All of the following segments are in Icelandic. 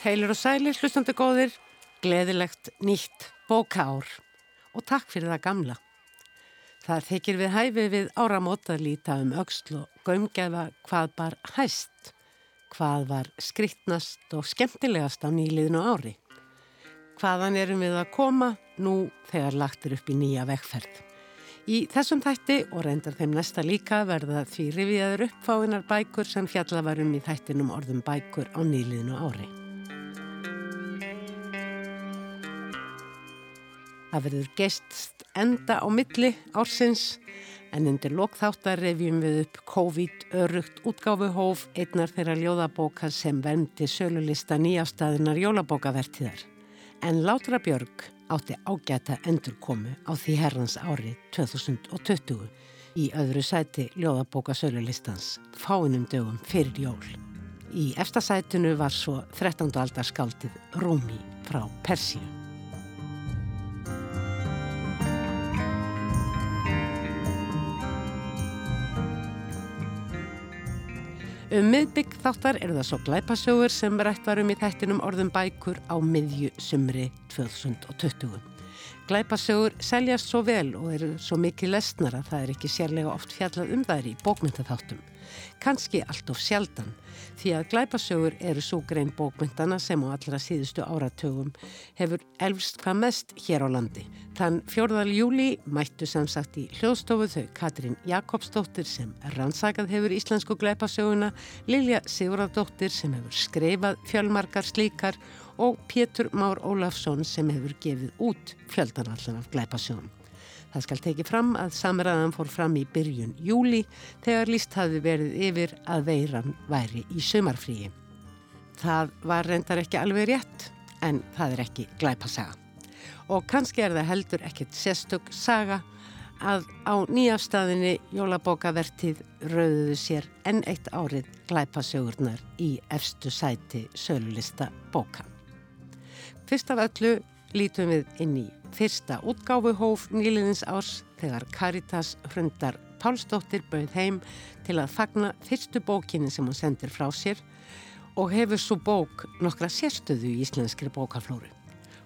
Heilir og sælir, hlustandi góðir, gleðilegt nýtt bókaár og takk fyrir það gamla. Það þykir við hæfi við áramót að líta um auksl og gömgefa hvað bar hæst, hvað var skrittnast og skemmtilegast á nýliðinu ári. Hvaðan erum við að koma nú þegar lagtur upp í nýja vekkferð? Í þessum þætti og reyndar þeim næsta líka verða því rifiðaður uppfáinar bækur sem fjalla varum í þættinum orðum bækur á nýliðinu ári. Það verður gest enda á milli ársins en undir lokþáttar revjum við upp COVID örugt útgáfuhóf einnar þeirra ljóðabóka sem vendi sölulista nýjastæðinar jólabókavertiðar. En Látra Björg átti ágæta endurkomu á því herrans ári 2020 í öðru sæti ljóðabóka sölulistans fáinum dögum fyrir jól. Í efstasætinu var svo 13. aldarskaldið Rúmi frá Persíu. Um miðbygg þáttar eru það svo glæpasögur sem rætt varum í þættinum orðum bækur á miðju sumri 2020. Glæpasögur seljast svo vel og eru svo mikið lesnara það er ekki sérlega oft fjallað um þær í bókmyndaþáttum. Kanski allt of sjaldan því að glæpasögur eru svo grein bókmyndana sem á allra síðustu áratögum hefur elfst hvað mest hér á landi. Þann fjórðal júli mættu samsagt í hljóðstofu þau Katrín Jakobsdóttir sem rannsakað hefur íslensku glæpasöguna, Lilja Sigurðardóttir sem hefur skreifað fjölmarkar slíkar og Pétur Már Ólafsson sem hefur gefið út fjöldanallan af glæpasögum. Það skal tekið fram að samræðan fór fram í byrjun júli þegar líst hafi verið yfir að veiran væri í sömarfríi. Það var reyndar ekki alveg rétt en það er ekki glæpasaga. Og kannski er það heldur ekkert sérstök saga að á nýjafstæðinni jólabókavertið rauðuðu sér enn eitt árið glæpasögurnar í efstu sæti sölulista bóka. Fyrst af öllu lítum við inn í fyrsta útgáfuhóf nýliðins árs þegar Caritas hrundar Pálsdóttir bauð heim til að fagna fyrstu bókinni sem hún sendir frá sér og hefur svo bók nokkra sérstöðu í íslenskri bókaflóru.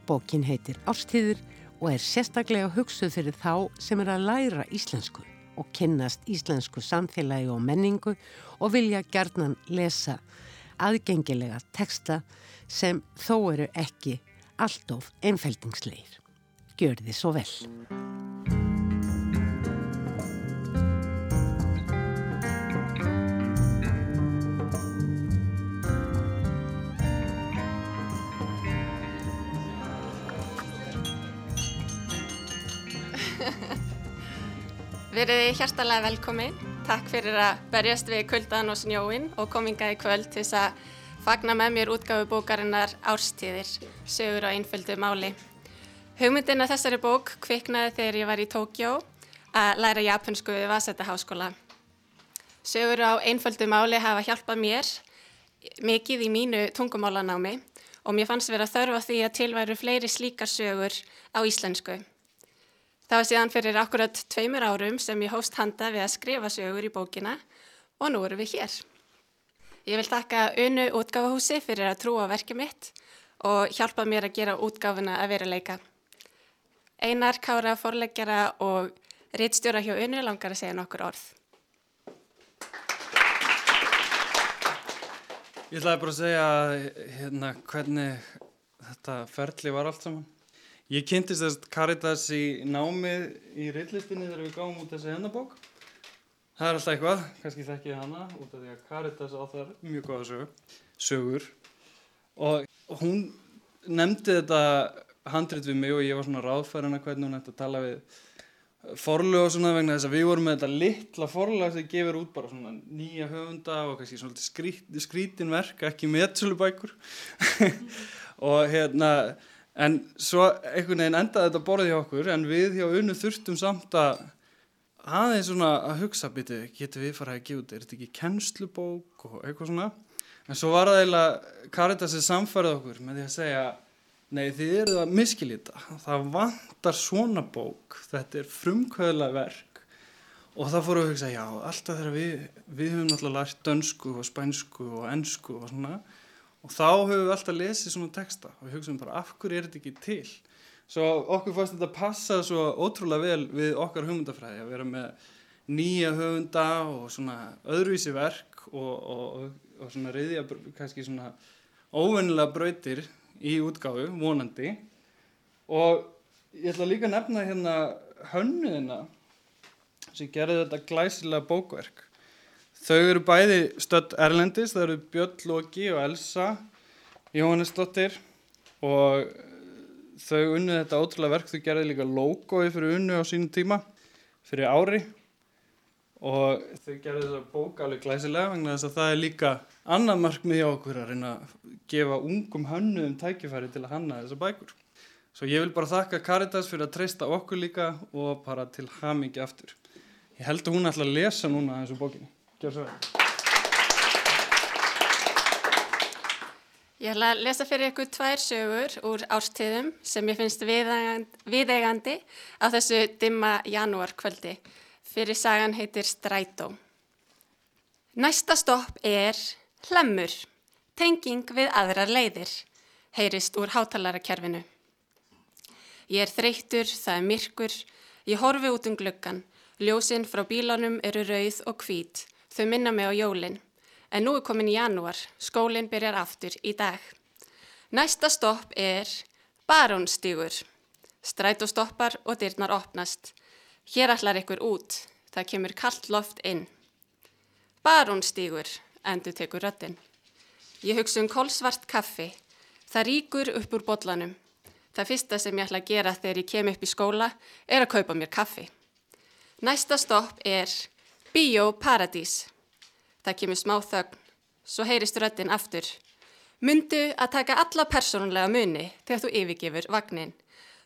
Bókin heitir Árstíður og er sérstaklega hugsuð fyrir þá sem er að læra íslensku og kynnast íslensku samfélagi og menningu og vilja gerðnan lesa aðgengilega texta sem þó eru ekki alltof einfældingsleir. Gjör þið svo vel. Verið hjartalega velkomin. Takk fyrir að berjast við kuldan og snjóin og komingaði kvöld til þess að fagna með mér útgafu bókarinnar Árstíðir, sögur á einföldu máli. Hugmyndin að þessari bók kviknaði þegar ég var í Tókjó að læra japansku við Vasetta háskóla. Sögur á einföldu máli hafa hjálpað mér mikið í mínu tungumálanámi og mér fannst vera þörfa því að tilværu fleiri slíkar sögur á íslensku. Það var síðan fyrir akkurat tveimur árum sem ég hóst handa við að skrifa sögur í bókina og nú erum við hér. Ég vil taka Unu útgáfahúsi fyrir að trúa verkið mitt og hjálpa mér að gera útgáfuna að vera leika. Einar Kára forleggjara og reittstjóra hjá Unu langar að segja nokkur orð. Ég ætlaði bara að segja hérna, hvernig þetta ferli var allt saman. Ég kynntist þess Caritas í námið í reillistinni þegar við gáum út þessi hennabók það er alltaf eitthvað, kannski þekk ég hana út af því að Caritas á þar mjög góða sögur, sögur. Og hún nefndi þetta handrit við mig og ég var svona ráðfærið hvernig hún ætti að tala við forlög og svona vegna þess að við vorum með þetta litla forlag sem gefur út bara svona nýja höfunda og kannski svona skrít, skrítin verk, ekki meðsölubækur og hérna en svo einhvern veginn endaði þetta borðið hjá okkur en við hjá unnu þurftum samt að aðeins svona að hugsa býtu, getur við farað að gefa út, er þetta ekki kennslubók og eitthvað svona? En svo var það eiginlega Caritas er samfærið okkur með því að segja nei þið eru að miskilita það vantar svona bók. Þetta er frumkvöðla verk. Og það fóru að hugsa, já, alltaf þegar við við höfum náttúrulega lært dönsku og spænsku og ennsku og svona. Og þá höfum við alltaf lesið svona texta og við hugsaum bara af hverju er þetta ekki til svo okkur fannst þetta passa svo ótrúlega vel við okkar hugmyndafræði að vera með nýja höfunda og svona öðruvísi verk og, og, og svona reyðja kannski svona óvennilega brautir í útgáfu, vonandi. Og ég ætla líka að nefna hérna hönnuðina sem gerði þetta glæsilega bókverk. Þau eru bæði stödd Erlendis, það eru Björn Lóki og Elsa Jóhannesdóttir og þau unnið þetta ótrúlega verk, þau gerði líka logoði fyrir unnu á sínum tíma fyrir ári og þau gerði þessa bók alveg glæsilega vegna þess að það er líka annað markmið hjá okkur að reyna að gefa ungum hönnuðum tækifæri til að hanna þessa bækur. Svo ég vil bara þakka Caritas fyrir að treysta okkur líka og bara til hamingi aftur. Ég held að hún ætla að lesa núna þessu bókinu. Gjör svo vel. Ég ætla að lesa fyrir ykkur tvær sögur úr ástíðum sem ég finnst viðeigandi á þessu dimma janúarkvöldi. Fyrir sagan heitir Strætó. Næsta stopp er Hlemmur, tenging við aðrar leiðir, heyrist úr hátalaраkerfinu. Ég er þreyttur, það er myrkur, ég horfi út um gluggan, ljósinn frá bílánum eru rauð og hvít, þau minna mig á jólinn. En nú er komin í janúar, skólinn byrjar aftur í dag. Næsta stopp er Barónstígur. Strætó stoppar og dyrnar opnast. Hér allar ykkur út, það kemur kallt loft inn. Barónstígur, endur tekur röttin. Ég hugsa um kólsvart kaffi. Það ríkur upp úr botlanum. Það fyrsta sem ég ætla að gera þegar ég kem upp í skóla er að kaupa mér kaffi. Næsta stopp er Bíó Paradís. Það kemur smá þögn, svo heyrist röttin aftur. Mundu að taka alla persónulega muni þegar þú yfirgifur vagnin.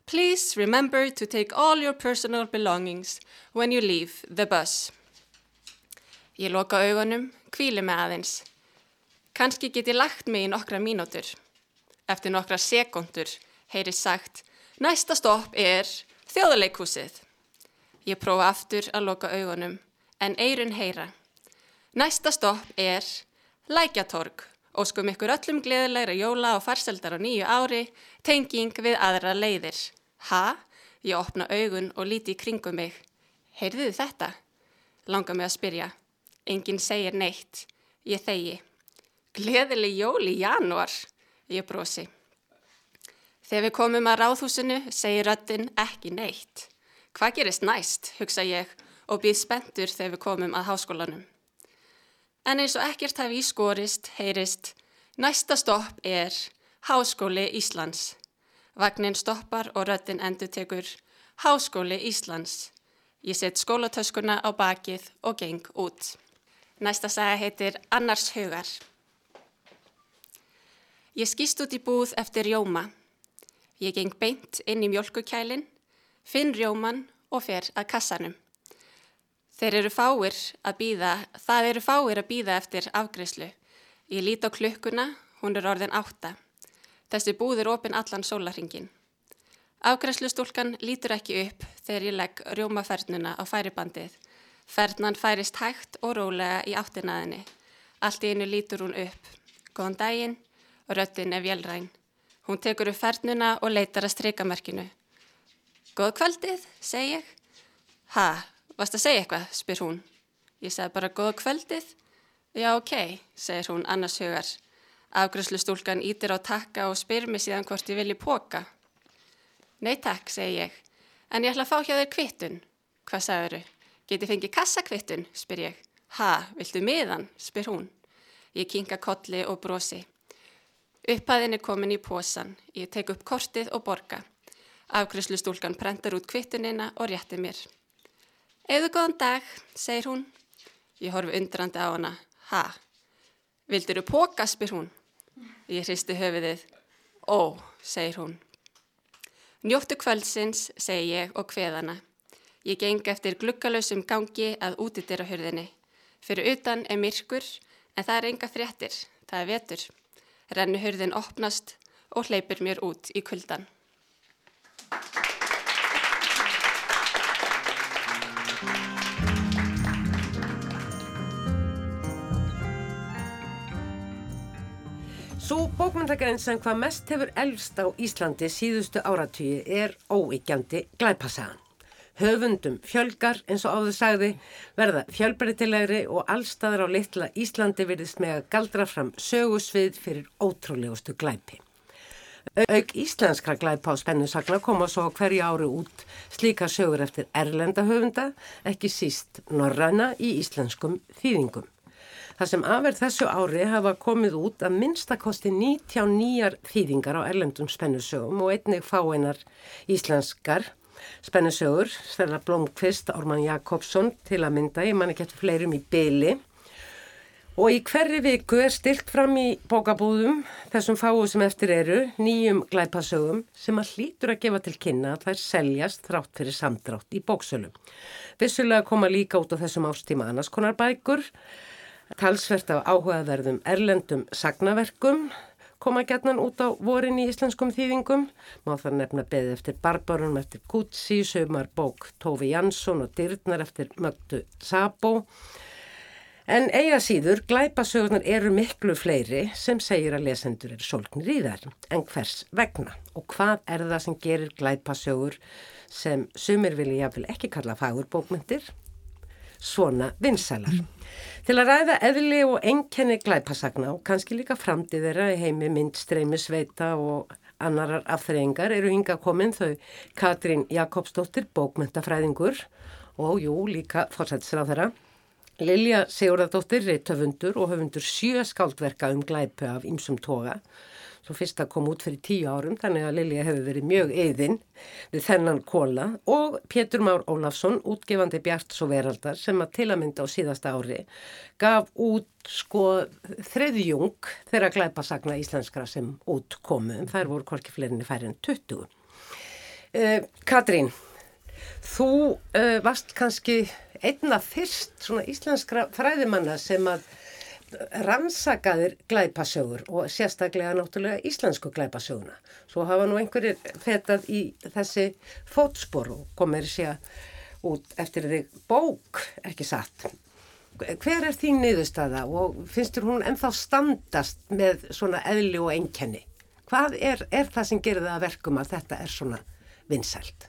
Please remember to take all your personal belongings when you leave the bus. Ég loka augunum, kvíli með aðeins. Kanski get ég lagt mig í nokkra mínútur. Eftir nokkra sekundur heyri sagt, næsta stopp er þjóðuleikhúsið. Ég prófa aftur að loka augunum, en eirun heyra. Næsta stopp er Lækjatorg. Óskum ykkur öllum gleðilegra jóla og farseldar á nýju ári, tenging við aðra leiðir. Ha? Ég opna augun og líti í kringum mig. Heyrðuðu þetta? Langa mig að spyrja. Engin segir neitt. Ég þegi. Gleðileg jól í januar. Ég brosi. Þegar við komum að ráðhúsinu segir röttin ekki neitt. Hvað gerist næst, hugsa ég og býð spendur þegar við komum að háskólanum. En eins og ekkert hafi ískorist, heyrist, næsta stopp er Háskóli Íslands. Vagnin stoppar og röttin endur tekur Háskóli Íslands. Ég set skólatöskuna á bakið og geng út. Næsta saga heitir Annars hugar. Ég skýst út í búð eftir rjóma. Ég geng beint inn í mjölkukælinn, finn rjóman og fer að kassanum. Þeir eru fáir að býða, það eru fáir að býða eftir afgriðslu. Ég lít á klukkuna, hún er orðin átta. Þessi búð er opinn allan sólarringin. Afgriðslustúlkan lítur ekki upp þegar ég legg rjómafernuna á færibandið. Fernan færist hægt og rólega í áttinaðinni. Allt í einu lítur hún upp. Góðan daginn, röttin er vélræn. Hún tekur upp fernuna og leitar að streikamerkinu. Góð kvöldið, segi ég. Ha, varst að segja eitthvað, spyr hún. Ég segi bara góða kvöldið. Já, ok, segir hún annars hugar. Afgröðslustúlkan ítir á takka og spyr mig síðan hvort ég vilji póka. Nei takk, segi ég. En ég ætla að fá hjá þér kvittun. Hvað sagður þau? Geti fengið kassakvittun, spyr ég. Ha, viltu miðan, spyr hún. Ég kinga kolli og brosi. Upphæðin er komin í posan. Ég tek upp kortið og borga. Afgröðslustúlkan prentar út kvittunina og réttir mér. Eða góðan dag, segir hún. Ég horfi undrandi á hana. Ha? Vildur þú póka, spyr hún. Ég hristi höfiðið. Ó, segir hún. Njóttu kvöldsins, segi ég og hveðana. Ég geng eftir glukkalösum gangi að útidyra hurðinni. Fyrir utan er myrkur, en það er enga fréttir. Það er vetur. Rennu hurðin opnast og hleypur mér út í kuldan. Svo bókmyndagrein sem hvað mest hefur elst á Íslandi síðustu áratýi er óíkjandi glæpasagan. Höfundum fjölgar eins og áður sagði verða fjölbreytilegri og allstaðar á litla Íslandi virðist með að galdra fram sögusvið fyrir ótrúlegustu glæpi. Auk íslenskra glæpa á spennusagna koma svo hverju ári út slíka sögur eftir erlenda höfunda, ekki síst norræna í íslenskum þýðingum. Það sem aðverð þessu ári hafa komið út að minnstakosti 99 þýðingar á erlendum spennusögum og einnig fáeinar íslenskar spennusögur, Stella Blomqvist, Orman Jakobsson til að mynda, ég man ekki eftir fleirum í byli og í hverri viku er stilt fram í bókabúðum þessum fáu sem eftir eru nýjum glæpasögum sem að hlýtur að gefa til kynna að þær seljast þrátt fyrir samdrátt í bóksölum. Vissulega koma líka út á þessum ástíma annars konar bækur, talsvert af áhugaverðum erlendum sagnaverkum koma gætnan út á vorin í íslenskum þýðingum. Má það nefna beðið eftir Barbarum eftir Gutsi, sögumar bók Tófi Jansson og Dyrnar eftir Mögdu Sabo. En eiga síður, glæpasögurnar eru miklu fleiri sem segir að lesendur eru solgnir í þær. En hvers vegna? Og hvað er það sem gerir glæpasögur sem sumir vilja ekki kalla fagurbókmyndir? Svona vinsælar. Til að ræða eðli og enkenni glæpasagna og kannski líka framtíð þeirra í heimi myndstreymi sveita og annarar afþreyingar eru hinga komin þau Katrín Jakobsdóttir, bókmyndafræðingur og jú líka fórsættisráð þeirra. Lilja Sigurðardóttir, reittöfundur og höfundur sjö skáldverka um glæpu af ýmsum toga Svo fyrsta kom út fyrir tíu árum þannig að Lilja hefur verið mjög eðinn við þennan kóla og Pétur Már Ólafsson, útgefandi Bjart svo veraldar sem að til að mynda á síðasta ári gaf út sko þreðjung þeirra glæpasagna íslenskra sem út komu þær voru korki fleirinni færið en 20. Uh, Katrín, þú uh, varst kannski einna fyrst svona íslenskra fræðimanna sem að rannsakaðir glæpasögur og sérstaklega náttúrulega íslensku glæpasöguna. Svo hafa nú einhverjir fetað í þessi fótspor og komir sér út eftir þig bók, ekki satt. Hver er þín niðurstaða og finnst þér hún ennþá standast með svona eðli og einkenni? Hvað er, er það sem gerir það að verkum að þetta er svona vinsælt?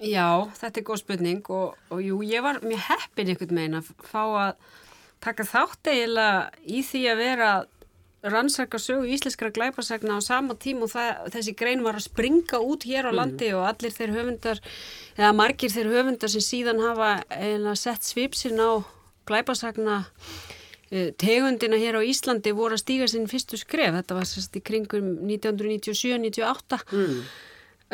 Já, þetta er góð spurning og, og jú, ég var mjög heppin einhvern veginn að fá að taka þátt eiginlega í því að vera rannsaka sögu íslenskara glæpasagna á sama tím og það, þessi grein var að springa út hér á mhm. landi mm. og allir þeir höfundar, eða margir þeir höfundar sem síðan hafa eiginlega sett svipsin á glæpasagna eh, tegundina hér á Íslandi voru að stíga sinn fyrstu skref, þetta var sérst í kringum 1997-98 mm.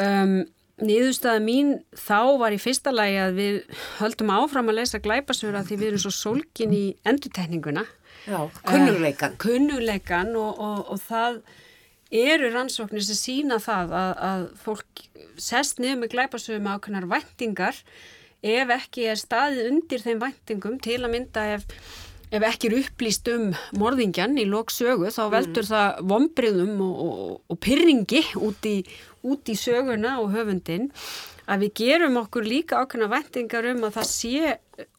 um, Niðurstaða mín þá var í fyrsta lagi að við höldum áfram að lesa glæpasögur að því við erum svo sólkin í endutekninguna. Já, kunnuleikan. Uh, kunnuleikan og, og, og það eru rannsóknir sem sína það að, að fólk sest niður með glæpasögum ákveðnar væntingar ef ekki er staðið undir þeim væntingum til að mynda ef ef ekki er upplýst um morðingjan í loksögu þá veldur mm. það vombriðum og, og, og pyrringi út í, út í söguna og höfundin að við gerum okkur líka ákveðna vendingar um að það sé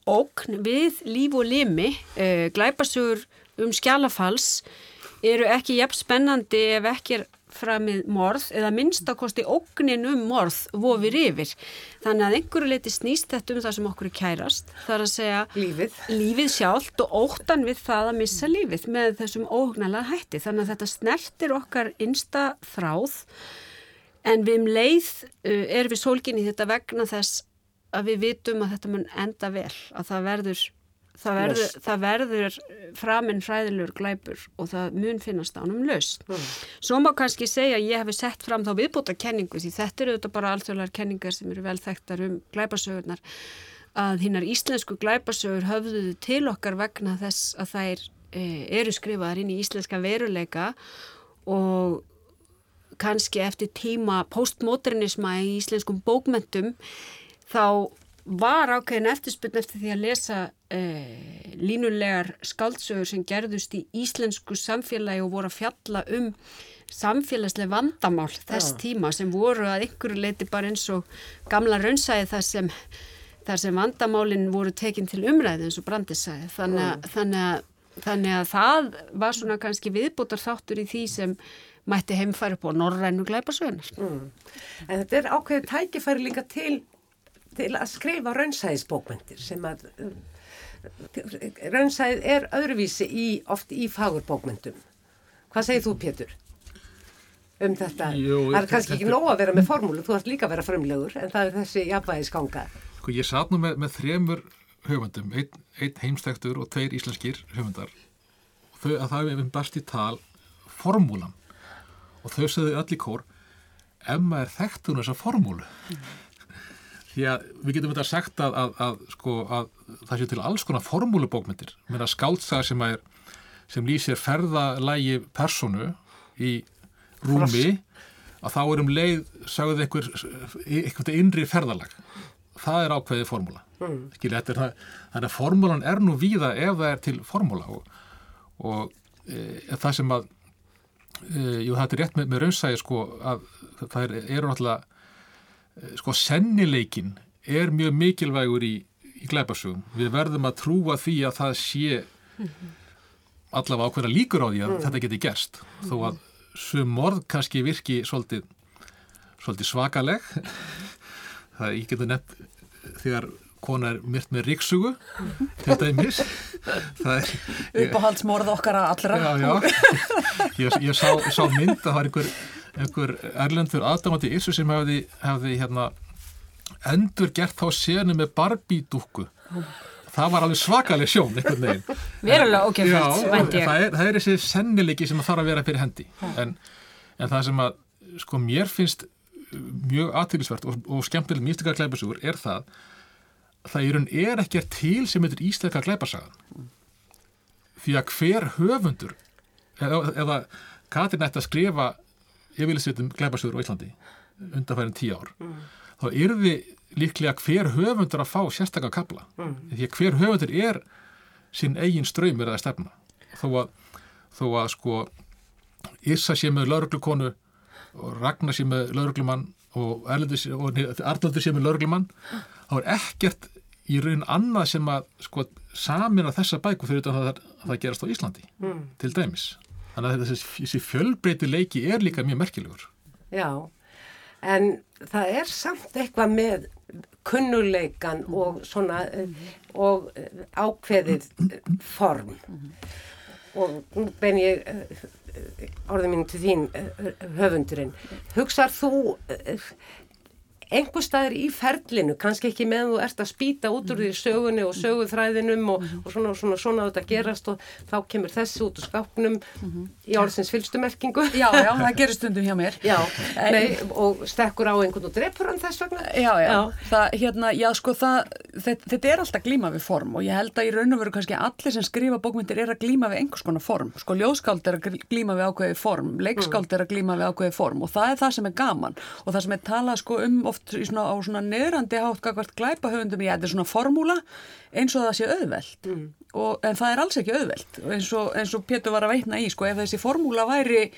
ókn við líf og limi e, glæpasugur um skjálafals eru ekki jæfn spennandi ef ekki er framið morð eða minnstakosti ógnin um morð vofir yfir. Þannig að einhverju leiti snýst þetta um það sem okkur er kærast. Það er að segja lífið, lífið sjálft og óttan við það að missa lífið með þessum óhugnalega hætti. Þannig að þetta snertir okkar innsta þráð en við um leið uh, er við sólginni þetta vegna þess að við vitum að þetta mun enda vel, að það verður það verður, það verður framinn hræðilur glæpur og það mun finnast ánum löst. Mm. Svo má kannski segja að ég hef sett fram þá viðbúta kenningu því þetta eru þetta bara alþjóðlar kenningar sem eru vel þekktar um glæpasögurnar að hinnar íslensku glæpasögur höfðuðu til okkar vegna þess að þær e, eru skrifaðar inn í íslenska veruleika og kannski eftir tíma postmodernisma í íslenskum bókmentum þá var ákveðin eftirspunn eftir því að lesa eh, línulegar skáldsögur sem gerðust í íslensku samfélagi og voru að fjalla um samfélagslega vandamál þess Já. tíma sem voru að ykkur leiti bara eins og gamla raunsæði þar sem, þar sem vandamálinn voru tekin til umræði eins og brandisæði þannig, þannig að Þannig að það var svona kannski viðbútar þáttur í því sem mætti heimfæri á norrænu glæpasögunar. Mm. En þetta er ákveðið tækifæri líka til, til að skrifa raunsæðisbókmyndir sem að raunsæð er öðruvísi í, oft í fagurbókmyndum. Hvað segir þú Pétur? Um þetta, Jú, það er kannski ekki nóg að vera með formúlu, þú ert líka að vera frumlegur en það er þessi jafnvægisganga. Sko ég satt nú með, með þremur höfundum, einn ein heimstæktur og tveir íslenskir höfundar og þau að það er um best í tal formúlan og þau segðu öll í kór ef maður þekktur þessa formúlu mm. Því að við getum þetta sagt að, að, að, sko, að það sé til alls konar formúlubókmyndir. Með að skáltsaga sem, er, sem lýsir ferðalægi personu í rúmi að þá er um leið sagðuð einhver, einhvern innri ferðalag. Það er ákveðið formúla. Mm. Skilja, er, þannig að formúlan er nú víða ef það er til formúla og, og e, það sem að e, jú það er rétt með, með raunsæði sko að það er, eru náttúrulega e, sko sennileikin er mjög mikilvægur í, í glæparsugum við verðum að trúa því að það sé allavega ákveða líkur á því að mm. þetta geti gerst. Þó að sum morð kannski virki svolítið, svolítið svakaleg. Það ég getur nefn þegar kona er myrt með ríksugu til dæmis. Uppáhaldsmórð okkar að allra. Já, já. ég, ég sá, sá mynd að það var einhver, einhver erlendur aðdámandi írsu sem hefði, hefði hérna, endur gert þá senu með barbídúku það var alveg svakaleg sjón verulega okkjafælt það, það er þessi sennilegi sem þarf að vera fyrir hendi. En, en það sem að sko mér finnst mjög aðtýrlisvert og, og skemmtileg místika klæpasugur er það það í raun er ekki til sem heitir íslenska klæpasagan því að hver höfundur eða, eða Katrin ætti að skrifa yfirlisvitum klæpasugur á Íslandi undanfærin tíu ár mm. þá er við líklega hver höfundur að fá sérstaklega kabla mm. því að hver höfundur er sinn eigin ströymur eða stefna þó að, þó að sko Issa sé með lauruglukonu og Ragnar sé með lauruglumann og Arnaldur sé með lauruglumann þá er ekkert í raun annað sem að sko samin að þessa bæku fyrir að, að það gerast á Íslandi mm. til dæmis. Þannig að þessi, þessi fjölbreyti leiki er líka mjög merkilegur. Já, en það er samt eitthvað með kunnuleikan og svona og ákveðið form og nú ben ég orðið mín til þín höfundurinn hugsað þú einhver staðir í ferlinu, kannski ekki með þú ert að spýta út úr því sögunni og söguþræðinum og, og svona og svona, svona þetta gerast og þá kemur þessi út úr skápnum mm -hmm. í orðsins fylgstumerkingu Já, já, það gerir stundum hjá mér. Já, nei, og stekkur á einhvern og drefur hann þess vegna. Já, já, já. Það, hérna, já, sko það þetta, þetta er alltaf glíma við form og ég held að í raun og veru kannski allir sem skrifa bókmyndir er að glíma við einhvers konar form, sko ljóskáld er að glíma við ákveði form, leikskáld er að glíma við ákveði form og það er það sem er gaman. Og það sem er talað sko um oft svona, á svona neðrandi hátt hvert glæpa höfundum í þetta er svona formúla eins og það sé auðveld mm. og, en það er alls ekki auðveld eins og, eins og Pétur var að veitna í sko. Ef þessi formúla væri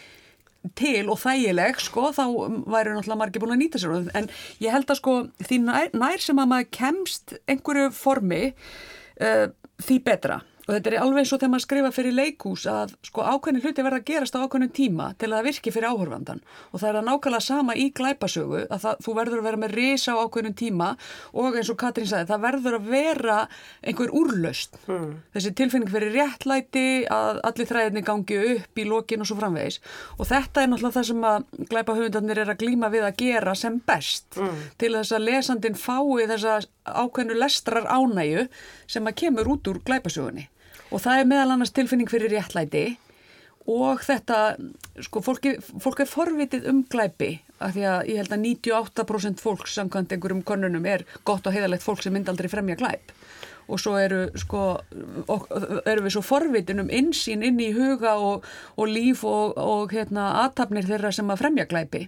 til og þægileg sko þá væri náttúrulega margir búin að nýta sér en ég held að sko því nær, nær sem að maður kemst einhverju formi uh, því betra Og þetta er alveg eins og þegar maður skrifa fyrir leikús að sko ákveðin hluti verða að gerast á ákveðin tíma til að það virki fyrir áhörfandan og það er að nákvæmlega sama í glæpasögu að það, þú verður að vera með risa á ákveðin tíma og eins og Katrín sagði það verður að vera einhver úrlaust. Mm. Þessi tilfinning fyrir réttlæti að allir þræðinni gangi upp í lokin og svo framvegis og þetta er náttúrulega það sem að glæpahöfundarnir er að glíma við að gera sem best mm. til þess að lesandin fái þessa ákveðinu lestrar ánægu sem að kemur út úr glæpasögunni og það er meðal annars tilfinning fyrir réttlæti og þetta, sko, fólki, fólk er forvitið um glæpi af því að ég held að 98% fólk samkvæmt einhverjum konunum er gott og heiðalegt fólk sem myndi aldrei fremja glæp. Og svo eru, sko, og, eru við svo forvitin um insýn inn í huga og, og líf og, og hérna, aðtapnir þeirra sem að fremja glæpi.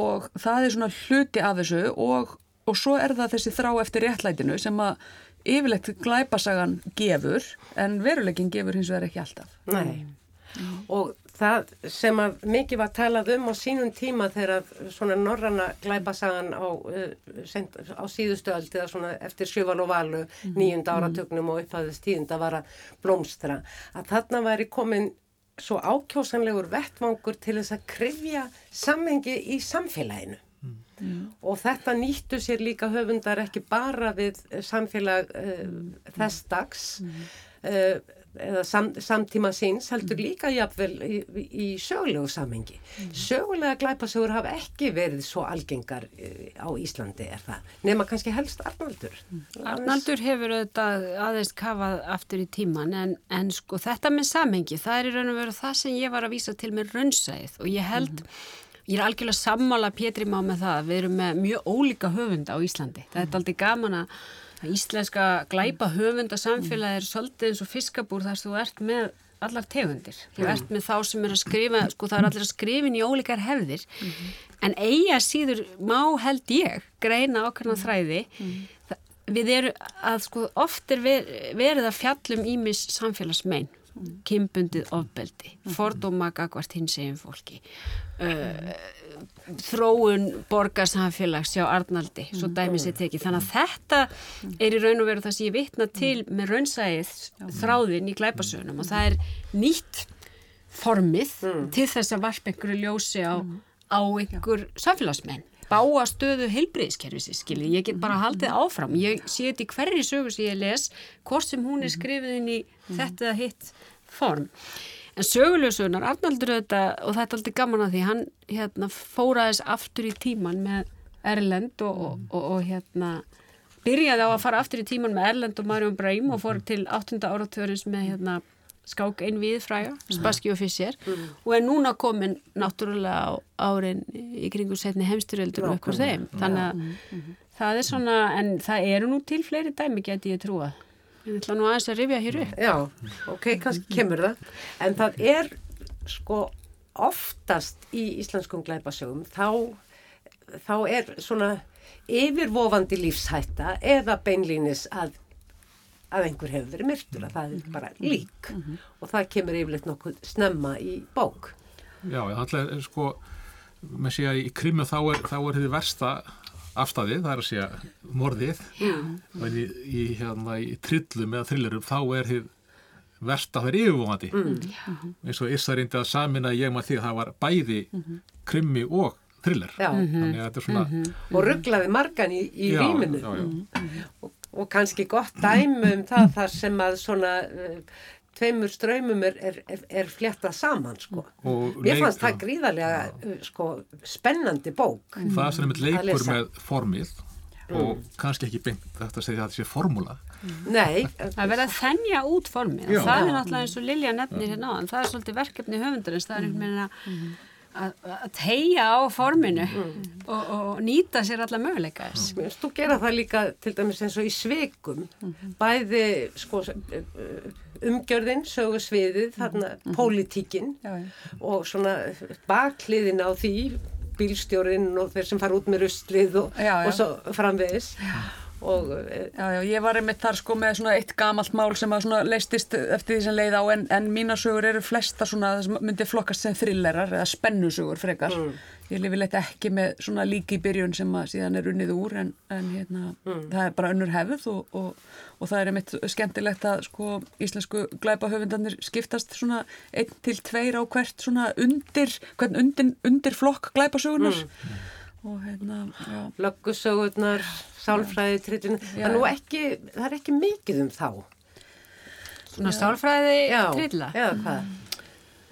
Og það er svona hluti af þessu og svo er það þessi þrá eftir réttlætinu sem að yfirlegt glæpasagan gefur en veruleikin gefur hins vegar ekki alltaf. Nei. Mm. Og það sem að mikið var talað um á sínum tíma þegar svona norranna glæpasagan á, sent, á síðustu öld eða svona eftir sjöval og valu nýjunda áratögnum og upphæðist tíunda var að blómstra að þarna væri komin svo ákjósanlegur vettvangur til þess að krifja samhengi í samfélaginu og þetta nýttu sér líka höfundar ekki bara við samfélag uh, þess dags uh, eða sam, samtíma síns heldur líka jafnvel í, í sögulegu samhengi. Sögulega glæpasögur hafa ekki verið svo algengar uh, á Íslandi er það, nema kannski helst Arnaldur. Arnaldur hefur auðvitað aðeins kafað aftur í tíman en, en sko þetta með samhengi það er í raun og veru það sem ég var að vísa til með raunsæð og ég held Ég er algjörlega sammála Pétri má með það. Við erum með mjög ólíka höfunda á Íslandi. Það er aldrei gaman að íslenska glæpa höfunda samfélagi er svolítið eins og fiskabúr þar þú ert með allar tegundir. Þú ert með þá sem er að skrifa, sko það er allir að skrifin í ólíkar hefðir. En eiga síður má held ég greina ákveðna þræði. Það, við erum að sko oft er ver, verið að fjallum ímis samfélagsmein kimbundið ofbeldi, fordóma gagvart hins eginn fólki. Uh, þróun borgarsamfélags hjá Arnaldi, svo dæmi sér tekið. Þannig að þetta er í raun og veru það sem ég vitna til með raunsæðið þráðin í glæpasögunum. Og það er nýtt formið til þess að varpa einhverju ljósi á, á einhver samfélagsmenn. Báa stöðu heilbreyðiskerfisins, skiljið, ég get bara haldið áfram, ég sé þetta í hverri sögu sem ég les, hvort sem hún er skrifið inn í þetta hitt form. En söguljósunar, Arnaldur þetta, og þetta er aldrei gaman að því, hann hérna, fóraðis aftur í tíman með Erlend og, og, og, og hérna, byrjaði á að fara aftur í tíman með Erlend og Marjón Breim og fór til 8. áratörins með hérna, skák einn við fræga, Spassky og Fischer og er núna komin náttúrulega á árin í kringu setni heimstyröldur og okkur þeim. Þannig að það er svona en það eru nú til fleiri dæmi geti ég trúa ég ætla nú aðeins að rifja hér upp. Já, ok, kannski kemur það. En það er sko oftast í íslenskum glæpasögum þá, þá er svona yfirvofandi lífshætta eða beinlínis að að einhver hefur verið myrtur, að það er bara lík. Og það kemur yfirleitt nokkuð snemma í bók. Já, það er sko, með sé að í krimu þá er, þá er þið versta afstæðið, það er að segja morðið. Í, í, hérna, í trillum eða thrillerum þá er þið versta það er yfirvóðandi eins og Issa reyndi að samina ég maður því að það var bæði krimi og thriller. Já. þannig að þetta er svona Og rugglaði margan í, í Já, rýminu já, já. og, og kannski gott dæmi um það þar sem að svona uh, tveimur ströymum er, er, er, er fléttað saman sko. Og Mér leik- fannst það gríðarlega uh, sko, spennandi bók. það sem er með leikur með formið og kannski ekki beint þetta að segja að þetta sé formúla. Nei, að vera að þennja út formið. Já. og það er náttúrulega eins og Lilja nefnir hérna áðan það er svolítið verkefni höfundarins það er einhvern veginn að að, tegja á forminu og, og nýta sér alla möguleika þess þú gera það líka til dæmis eins og í sveikum, bæði sko, umgjörðin, sögursviðið, þarna pólitíkin Já, já. og svona bakliðin á því, bílstjórin og þeir sem fara út með ruslið og, Já, já. og svo framvegis. Og, Já, já, ég var einmitt þar sko með svona eitt gamalt mál sem að svona leistist eftir því sem leið á en, en mínasögur eru flesta svona myndi flokkast sem thrillerar eða spennusögur frekar. Ég lifi leitt ekki með svona líki í byrjun sem að síðan er unnið úr en, en hérna, það er bara önnur hefð og, og, og það er einmitt skemmtilegt að sko íslensku glæpahöfundarnir skiptast svona einn til tveir á hvert svona undir, hvern undir, undir flokk glæpasögunar já. Löggusögurnar, sálfræði, trillin, það er nú ekki, það er ekki mikið um þá. svona stálfræði Já, trilla hvað?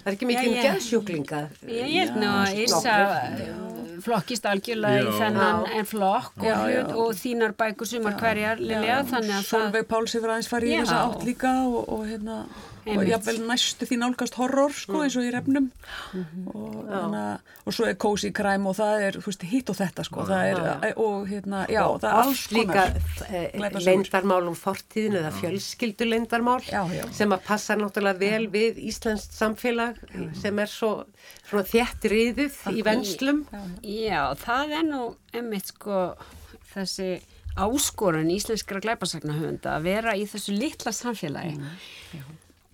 Það er ekki mikið Já, um geðsjúklinga. Ég held nú að uh, flokkist algjörlega í Já. þennan Já. en flokk og, Já, já. hlut, og þínar bækur sumar hverjar Lilja þannig að það Solveig Páls hefur aðeins farið í Já. þessa átt líka og, og hérna og jafnvel næstu því nálgast horror sko eins og í refnum. Og, hana, og svo er cozy crime og það er þú veist hitt og þetta sko. Það er, og hérna já það er alls líka konar eh, glæpasögur. leyndarmál um fortíðinu eða fjölskyldu já. sem að passa náttúrulega vel við Íslands samfélag sem er svo þétt riðið í venslum. Já, það er nú einmitt sko þessi áskorun íslenskra glæpasagnahöfunda að vera í þessu litla samfélagi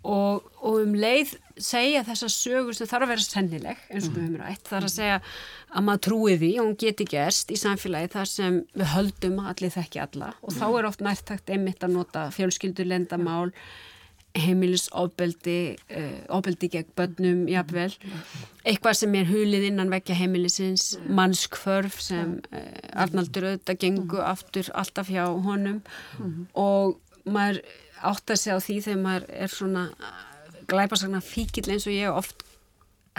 og, og um leið segja þessa sögu sem þarf að vera sennileg eins og við höfum rætt, þarf að segja að maður trúi því og hún geti gerst í samfélagi þar sem við höldum að allir þekki alla. Og þá er oft nærtakt einmitt að nota fjölskyldur lendamál heimilisofbeldi uh, ofbeldi gegn börnum jafnvel, eitthvað sem er hulið innan vekja heimilisins mannskvörf sem uh, Arnaldur auðvitað gengu aftur alltaf hjá honum. Og maður átt að segja á því þegar maður er svona glæpasagna fíkil eins og ég oft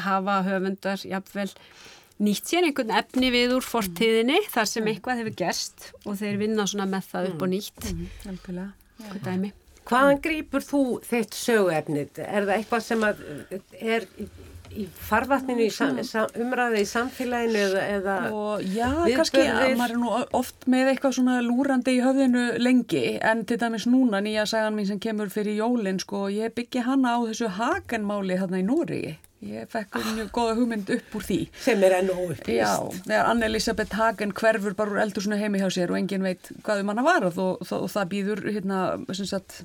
hafa höfundar jafnvel nýtt sér einhvern efni við úr fortíðinni þar sem eitthvað hefur gerst og þeir vinna svona með það upp og nýtt Algjörlega. hvað dæmi Hvaðan grýpur þú þitt söguefnið? Er það eitthvað sem að er í, farvatninu í sam, sam, umræði í samfélaginu eða, eða Og já, Viðburðir. kannski að maður er nú oft með eitthvað svona lúrandi í höfðinu lengi en til dæmis núna nýja sagan mín sem kemur fyrir jólin sko, ég byggi hana á þessu hagenmáli þarna í Nóriði. Ég fekk mjög góða hugmynd upp úr því. sem er enn óupplýst? Já, þegar Anne-Elisabeth Hagen hverfur bara úr eldursunu heimi hjá sér og enginn veit hvað um hana var og, og, og það býður hérna, sem sagt,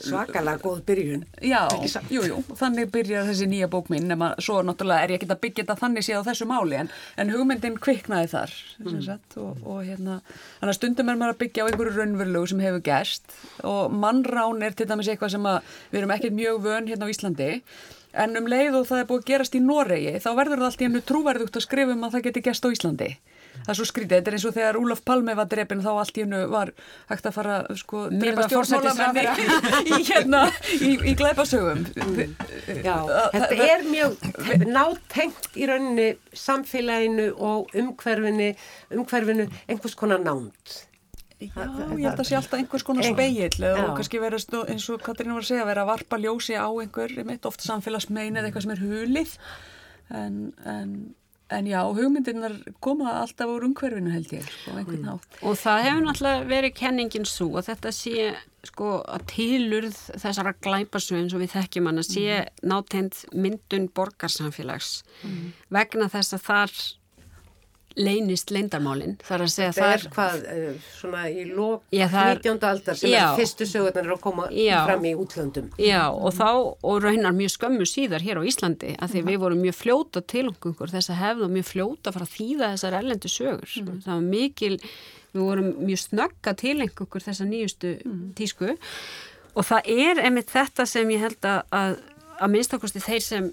Svakalega góð byrjun. Já, jú, jú, þannig byrjar þessi nýja bók mín nema svo náttúrulega er ég ekki að byggja þetta þannig séð á þessu máli en, en hugmyndin kviknaði þar mm. sagt, og, og hérna, þannig að stundum er maður að byggja á einhverju raunverulegu sem hefur gerst og mannrán er til dæmis eitthvað sem að við erum ekkert mjög vön hérna á Íslandi en um leið og það er búið að gerast í Noregi þá verður það allt í hennu trúverðugt að skrifa um að það geti gerst á Íslandi. Það er svo skrítið, þetta er eins og þegar Úlaf Palme var drefin þá allt í hennu var hægt að fara sko, Myrða stjórnmálamenni í, hérna, í, í glæpasögum. Já, þetta er mjög nátengt í rauninni samfélaginu og umhverfinu, umhverfinu einhvers konar nánd. Já, ég held að sé alltaf einhvers konar speill og kannski vera eins og Katrín var að segja, vera að varpa ljósi á einhver, einmitt, oft samfélagsmein eða eitthvað sem er hulið. En, en, en já, hugmyndirnar koma alltaf úr umhverfinu held ég, sko, einhvern hátt. og það hefur náttúrulega verið kenningin svo að þetta sé sko að tilurð þessara glæpasögum sem við þekkjum hann að sé nátend myndun borgarsamfélags. Vegna þess að þar leynist leindarmálin þar að segja Það er hvað, svona í lók Já, það er- 19. aldar sem Já. er fyrstu sögurnar að koma Já. fram í útlöndum. Já, og þá, og raunar mjög skömmu síðar hér á Íslandi, að því við vorum mjög fljóta til okkur þess að hefða mjög fljóta að þýða þessar erlendu sögur. Það var mikil, við vorum mjög snögga til okkur þessa nýjustu tísku og það er einmitt þetta sem ég held að, að, að minnstakosti þeir sem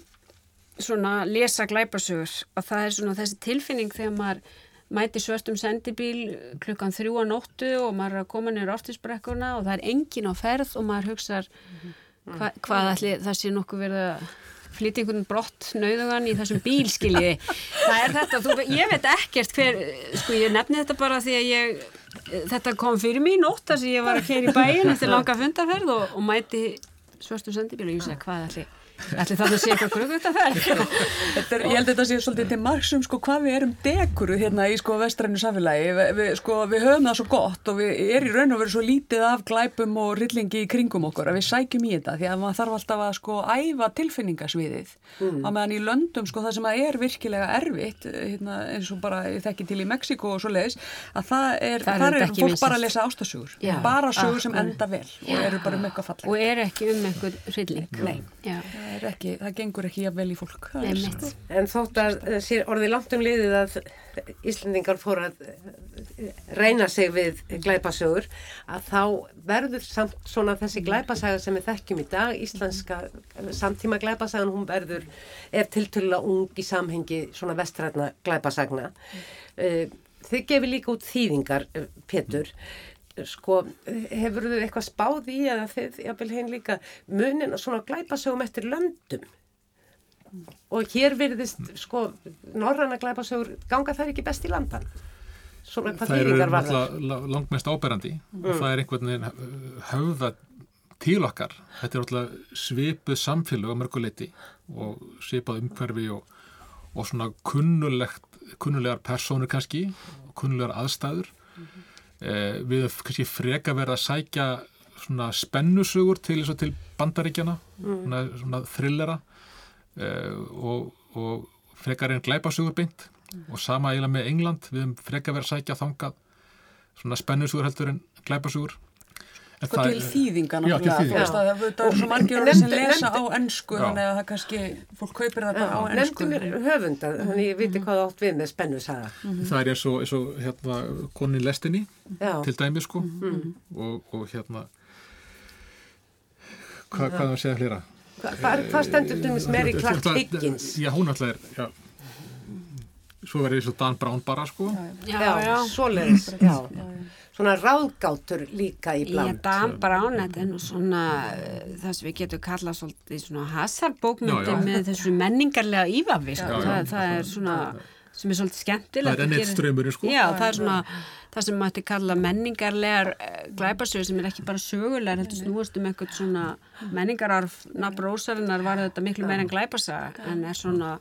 svona lesa glæpasögur að það er svona þessi tilfinning þegar maður mæti svörstum sendibíl klukkan þrjú á nóttu og maður er að koma niður ártisbrekkuna og það er engin á ferð og maður hugsar hva, hvað ætli það sé nokkuð verið að flytja einhvern brott nauðugan í þessum bílskiljiði. Það er þetta, þú, ég veit ekkert hver, sko ég nefni þetta bara því að ég, þetta kom fyrir í nótt þar sem ég var að keira í bæin eftir langa fundaferð og, og mæti svörstum sendibíl og ég segi hvað ætli, ætli það sé eitthvað krukutaferð. Þetta er, ég held að þetta sé svolítið til margsum sko hvað við erum dekuru hérna í sko vestrænu samfélagi, Vi, við, sko við höfum það svo gott og við er í raun og veru svo lítið af glæpum og rillingi í kringum okkur að við sækjum í þetta því að maður þarf alltaf að sko æfa tilfinningasviðið mm. að meðan í löndum sko það sem að er virkilega erfitt hérna, eins og bara þekki til í Mexiko og svo leiðis að það er, Það er er fólk bara að lesa ástasugur, bara sögur sem Akkurat. enda vel og eru bara um eitthvað fallegt. og er ekki um einhvern hrylling. Nei. Það, er ekki, það gengur ekki jafn vel í fólk. Einmitt. En þótt að eh, orðið langt um liðið að Íslendingar fóru að eh, reyna sig við glæpasögur að þá verður samt svona þessi glæpasaga sem við þekkjum í dag, íslenska eh, samtíma glæpasagan, hún verður, er tiltölulega ung í samhengi svona vestrætna glæpasagna. Eh, Þið gefið líka út þýðingar, eh, Pétur, sko, hefur þau eitthvað spáð í eða þið, jáfnvel heim líka, munin svona glæpasögum eftir löndum? og hér virðist sko norranna glæpasögur ganga þær ekki best í landan svona hvað það eru þýðingar var það náttúrulega langmest áberandi. Og það er einhvern veginn uh, höfða til okkar. Þetta er náttúrulega svipuð samfélag á mörguleiti og svipað umhverfi og, og svona kunnulegt kunnulegar personur kannski kunnulegar aðstæður við höfum kannski freka verið að sækja svona spennusugur til, til bandaríkjana svona, svona thrillera eh, og, og frekar einn glæpasugur beint. Og sama eiginlega með England við frekar verið að sækja þangað svona spennusugur heldur en glæpasugur Sko það- til þýðinga Já, til þú það það eru svo margir orðið sem lesa á ennsku, Já. þannig að það kannski, fólk kaupir það bara á ennsku. mér höfunda, þannig ég viti hvað þú átt við með spennu saga. það er eins og, eins og hérna, konin lestinni Já. til dæmi sko og, og hérna hva, hvað er það að segja hlera? Hva, hvað, hvað stendur til þess Mary Clark Higgins? Já, hún alltaf er já. svo verður eins og Dan Brown bara sko Já, Já, já. svoleiðis, já. Svona ráðgátur líka í Ég bland. Dan Brown, þetta er nú svona uh, það sem við getum kallað svolítið svona hasarbókmyndi með þessu menningarlega ívafi sko. Það, það er svona sem er svolítið skemmtilegt Það er straumurinn, sko. Já, það er svona það sem mætti kalla menningarlegar uh, glæpasögur sem er ekki bara sögulegar heldur snúast um einhvern svona menningararf nafn Rósarinnar var þetta miklu meira en glæpasaga en er svona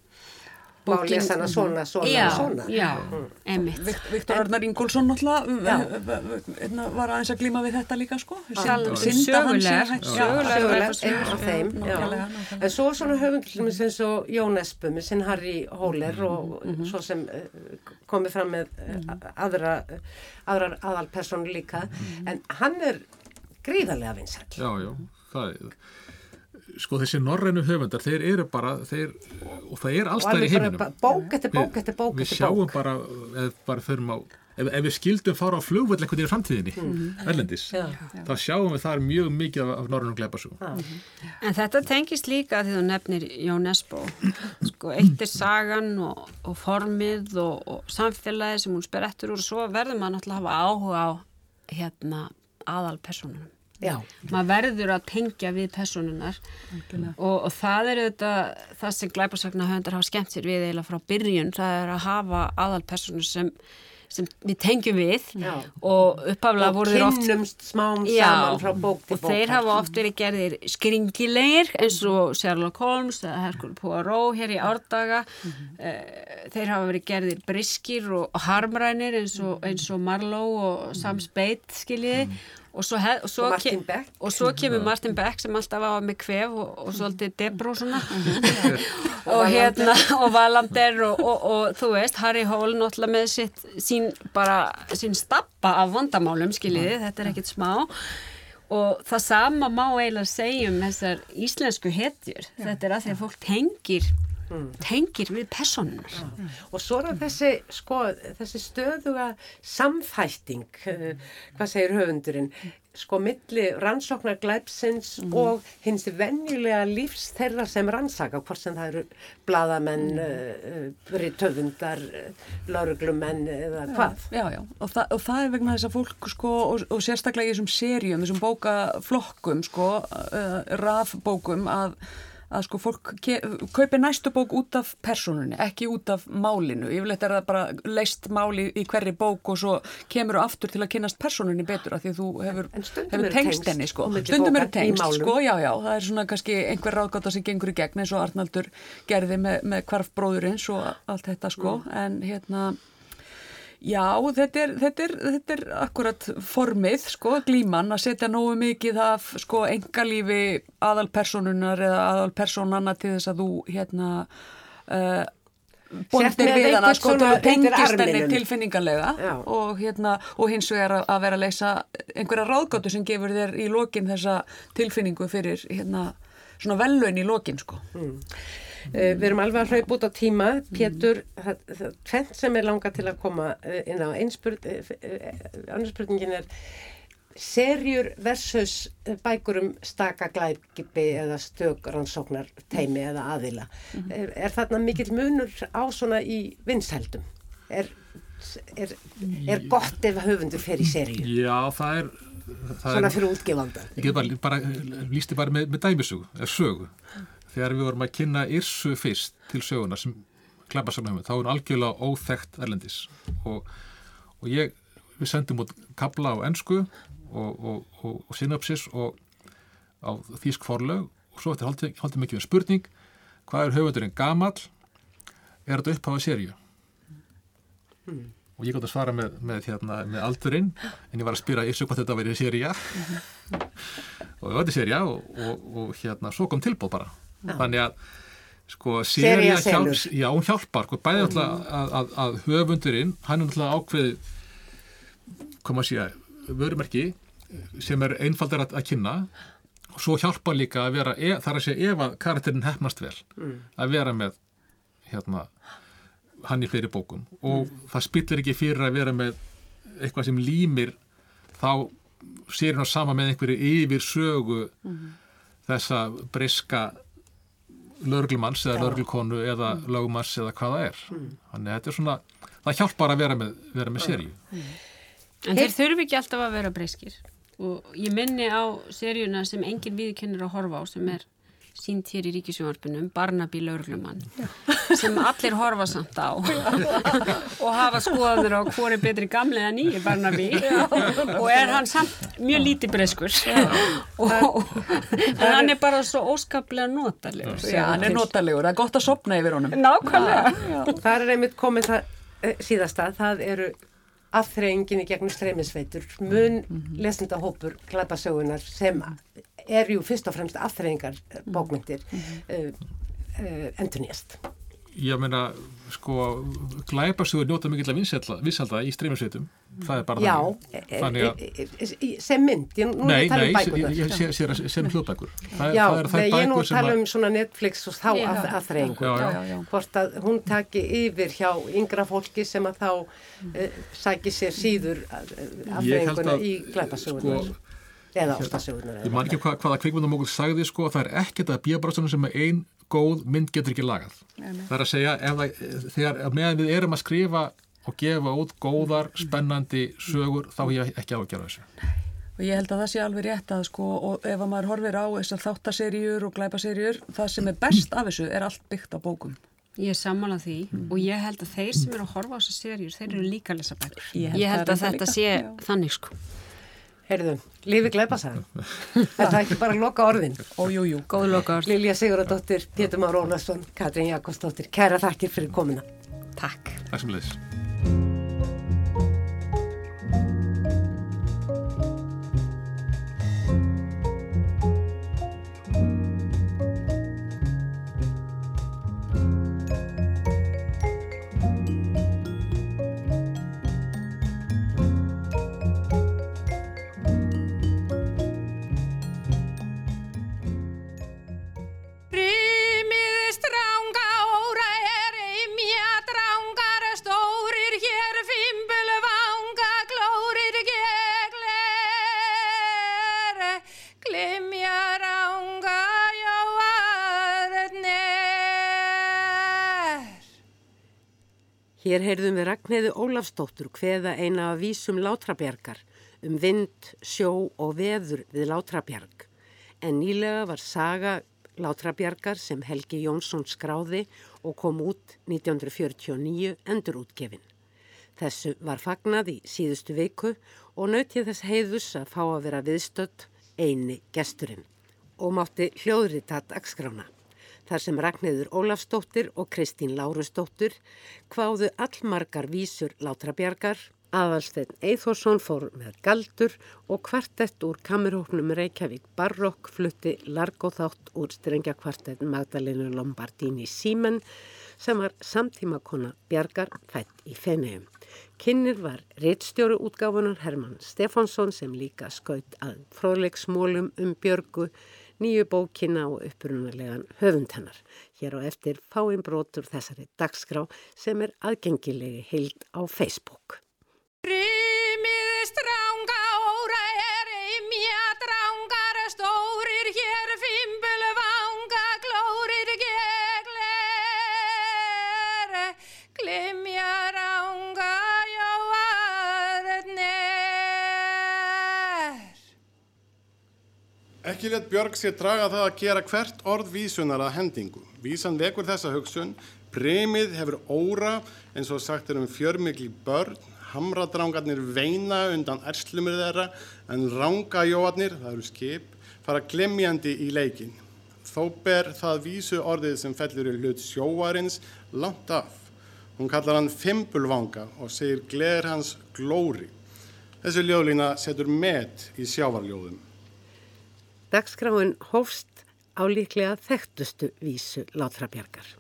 Má lesa hana svona, svona, já, svona. Já, emitt Viktor Arnar Ingólfsson náttúrulega hérna, var aðeins að glíma við þetta líka sko. Sögulegt, glæpasögur. einn af þeim. En svo svona dæmis eins og Jón Espu með sinn Harry Hóler og svo sem uh, komið fram með uh, aðra, aðrar aðalpersonu líka. En hann er gríðarlega vinsall. Já, já, það er sko þessi norrænu höfundar, þeir eru bara þeir, og það er allstæðir í heiminum bók eftir bók eftir bók við sjáum bók. bara, ef, bara á, ef, ef við skildum fara á flugvöld eitthvað í framtíðinni, erlendis Já. þá sjáum við þar mjög mikið af, af norrænum glæpasugum En þetta tengist líka því þú nefnir Jón Esbo. Sko, eitt er sagan og, og formið og, og samfélagi sem hún sper eftir úr og svo verður maður náttúrulega að hafa áhuga á hérna aðalpersonunum. Já, Maður verður að tengja við personunar og, og það er þetta, það sem glæpasagna höfundar hafa skemmt sér við eiginlega frá byrjun, það er að hafa aðalpersonu sem, sem við tengjum við. Já. og uppaflega voru þeir oft kynnumst smám Já, saman frá bók til og bók. þeir hafa oft verið gerðir skringilegir eins og Sherlock Holmes eða Hercule Poirot hér í árdaga. Mm þeir hafa verið gerðir briskir og, harmrænir eins og, eins og Marlowe og Sam Spade skiljiði og svo, hef, og, svo Og Martin ke- Beck. og svo kemur Martin Beck sem alltaf var með kvef og, og svolítið debró svona. Og hérna og Valander og, og, og þú veist Harry Hole náttúrulega með sitt sín bara, sín stappa af vandamálum skiljiði, þetta er ekkit smá. Og það sama má eiginlega segja um þessar íslensku hetjur. Þetta er að því að fólk tengir tengir við personunar Og svo er þessi, sko, þessi stöðuga samfætting, uh, hvað segir höfundurinn, sko, milli rannsóknar glæpsins og hins venjulega lífs þeirra sem rannsaka, hvort sem það eru bladamenn, mm. uh, ritöfundar, uh, lauruglumenn eða hvað. Já, já, og, þa og það er vegna þess að fólk sko, og, og sérstaklega í þessum serjum, þessum bókaflokkum, sko, uh, rafbókum að að sko fólk kaupi næstu bók út af personunni, ekki út af málinu. Yfirleitt er það bara leist máli í hverri bók og svo kemur þú aftur til að kynast personunni betur af því að þú hefur, hefur tengst henni, sko. Stundum eru tengst, sko, já, já. Það er svona kannski einhver ráðgáta sem gengur í gegn eins og Arnaldur gerði með, með kvarf bróðurins og allt þetta, sko. En hérna... Já, þetta er, þetta, er, þetta er akkurat formið, sko, glíman að setja nógu mikið af, sko, engalífi aðalpersonunar eða aðalpersonana til þess að þú, hérna, uh, bondir við hana, sko, til að tengist henni tilfinningarlega og, hérna, og hins vegar að, vera að leysa einhverja ráðgáttu sem gefur þér í lokin þessa tilfinningu fyrir, hérna, svona vellaun í lokin, sko. Uh, við erum alveg að hlaupa út á tíma. Pétur, það, það tvent sem er langa til að koma uh, inn á einspurð, uh, annarspurningin er serjur versus bækur um staka glæpipi eða stök rannsóknar teimi eða aðila. er, er þarna mikill munur á svona í vinsældum? Er, er, er gott ef höfundur fer í serju? Já, það er það Svona fyrir útgefanda. ég bara, bara lísti bara með, með dæmisögu, eða sögu þegar við vorum að kynna Yrsu fyrst til söguna sem glæpasagnahöfum þá er hún algjörlega óþekkt erlendis. Og, og ég við sendum út kabla á ennsku og, og, og, synopsis og á þýsk forlög og svo eftir haldið haldi mikið um spurning hvað er höfundurinn gamall? Er þetta upphafa serju og ég gátt að svara með, með, hérna, með aldurinn en ég var að spyrja Yrsu hvað þetta verið serja og þetta er serja og, hérna svo kom tilbúð bara þannig að sko serja hjálp, selur. já hún hjálpar sko, bæði alltaf að, að, að höfundurinn hann er alltaf ákveðið hvað maður sé vörumerki sem er einfaldar að, að kynna. Og svo hjálpa líka að vera, e, þar að segja ef að karakterin hefnast vel að vera með hérna hann í fleiri bókum. Og það spillir ekki fyrir að vera með eitthvað sem límir þá sér hann á sama með einhverju yfir sögu þessa briska lögreglumanns eða lögreglukonu eða lögumanns eða hvað það er. Þannig að þetta er svona, það hjálpar að vera með, vera með seríu. En þeir þurfi ekki alltaf að vera breyskir. Og ég minni á seríuna sem engin viðkennir að horfa á sem er sínt hér í ríkisjónvarpunum Barnaby Lörglumann sem allir horfa samt á. Og hafa skoðanir á hvori betri gamli en nýri Barnaby. Og er hann samt mjög lítið breyskur og en hann er bara svo óskaplega notalegur. Já, hann er notalegur, það er gott að sopna yfir honum. Nákvæmlega. Það er einmitt komið það eh, síðasta, það eru aðþreyingin í gegnum streymisveitur, mun lesenda hópur glæpasögunar sem er jú fyrst og fremst aðþreyingar bókmyndir uh, uh, endurnýjast. ég meina, sko glæpasugur njóta mikill að vissalda í streymisveitum, það er bara Já, þannig að e, e, sem mynd, ég, nú er Nei, ég að tala nei, um bækurnar. ég, ég sé, sem hljóðbækur það, Já, það er nei, ég nú tala um svona Netflix og þá Já. að, aðþreyingu. Já, já. Já, já. Hvort að hún taki yfir hjá yngra fólki sem að þá uh, sæki sér síður Ég held aðþreyinguna að, í glæpasögunar. sko, eða ástasögunar. ég man ekki hvað, hvaða kvikmyndamókul sagði sko, það er ekkert að bíabrásunum sem ein góð mynd getur ekki lagað það er að segja, ef það, þegar meðan við erum að skrifa og gefa út góðar, spennandi sögur, þá ég ekki á að gera þessu Og ég held að það sé alveg rétt að sko, og ef að maður horfir á þessar þáttaseríur og glæpaseríur, það sem er best af þessu er allt byggt á bókum. Ég er sammálað því og ég held að þeir sem eru að horfa á þessar serjur, þeir eru líka að lesa bækur. Ég held Ég held að reyndar þetta líka, sé já. þannig sko. Heyrðu, lifi glæpasagan. er það ekki bara loka orðin? Ó, jú, jú. Góð loka orð. Lilja Siguradóttir, Pétur Már Ólarsson, Katrín Jakobsdóttir, kæra þakkir fyrir komuna. Takk. Það sem leðis Hér heyrðum við Ragnheiði Ólafsdóttur hveða eina af vísum Látrabjargar um vind, sjó og veður við Látrabjarg. En nýlega var saga Látrabjargar sem Helgi Jónsson skráði og kom út 1949 endur útgefin. Þessu var fagnað í síðustu viku og nautið þess heiðus að fá að vera viðstödd eini gesturinn og mátti hljóðrita dagskrána. Þar sem Ragnheiður Ólafsdóttir og Kristín Lárusdóttir kváðu allmargar vísur Látrabjargar, aðalsteinn Eithórsson fór með galdur og kvartett úr kamerhóknum Reykjavík Barrokk flutti largóþátt úr strengjakvartett Magdalenu Lombardini Símen sem var samtímakona Bjargar fætt í Feneum. Kynnir var reittstjóru útgáfunar Hermann Stefánsson sem líka skaut að fróðleiksmólum um Björgu, nýju bókina og upprunnulegan höfund hennar. Hér á eftir fáinn brotur þessari dagskrá sem er aðgengilegi heild á Facebook. Ekki létt Björg sér draga það að gera hvert orð vísunar að hendingu. Vísan vekur þessa hugsun, premið hefur óra eins og sagt er um fjörmikli börn, hamradrangarnir veina undan erslumir þeirra en rangajóarnir, það eru skip, fara glemjandi í leikin. Þó ber það vísu orðið sem fellur í hlut sjóarins langt af. Hún kallar hann fimbulvanga og segir gler hans glóri. Þessi ljóðlína setur met í sjávarljóðum. Dagskráin hófst á líklega þekktustu vísu Látrabjargar.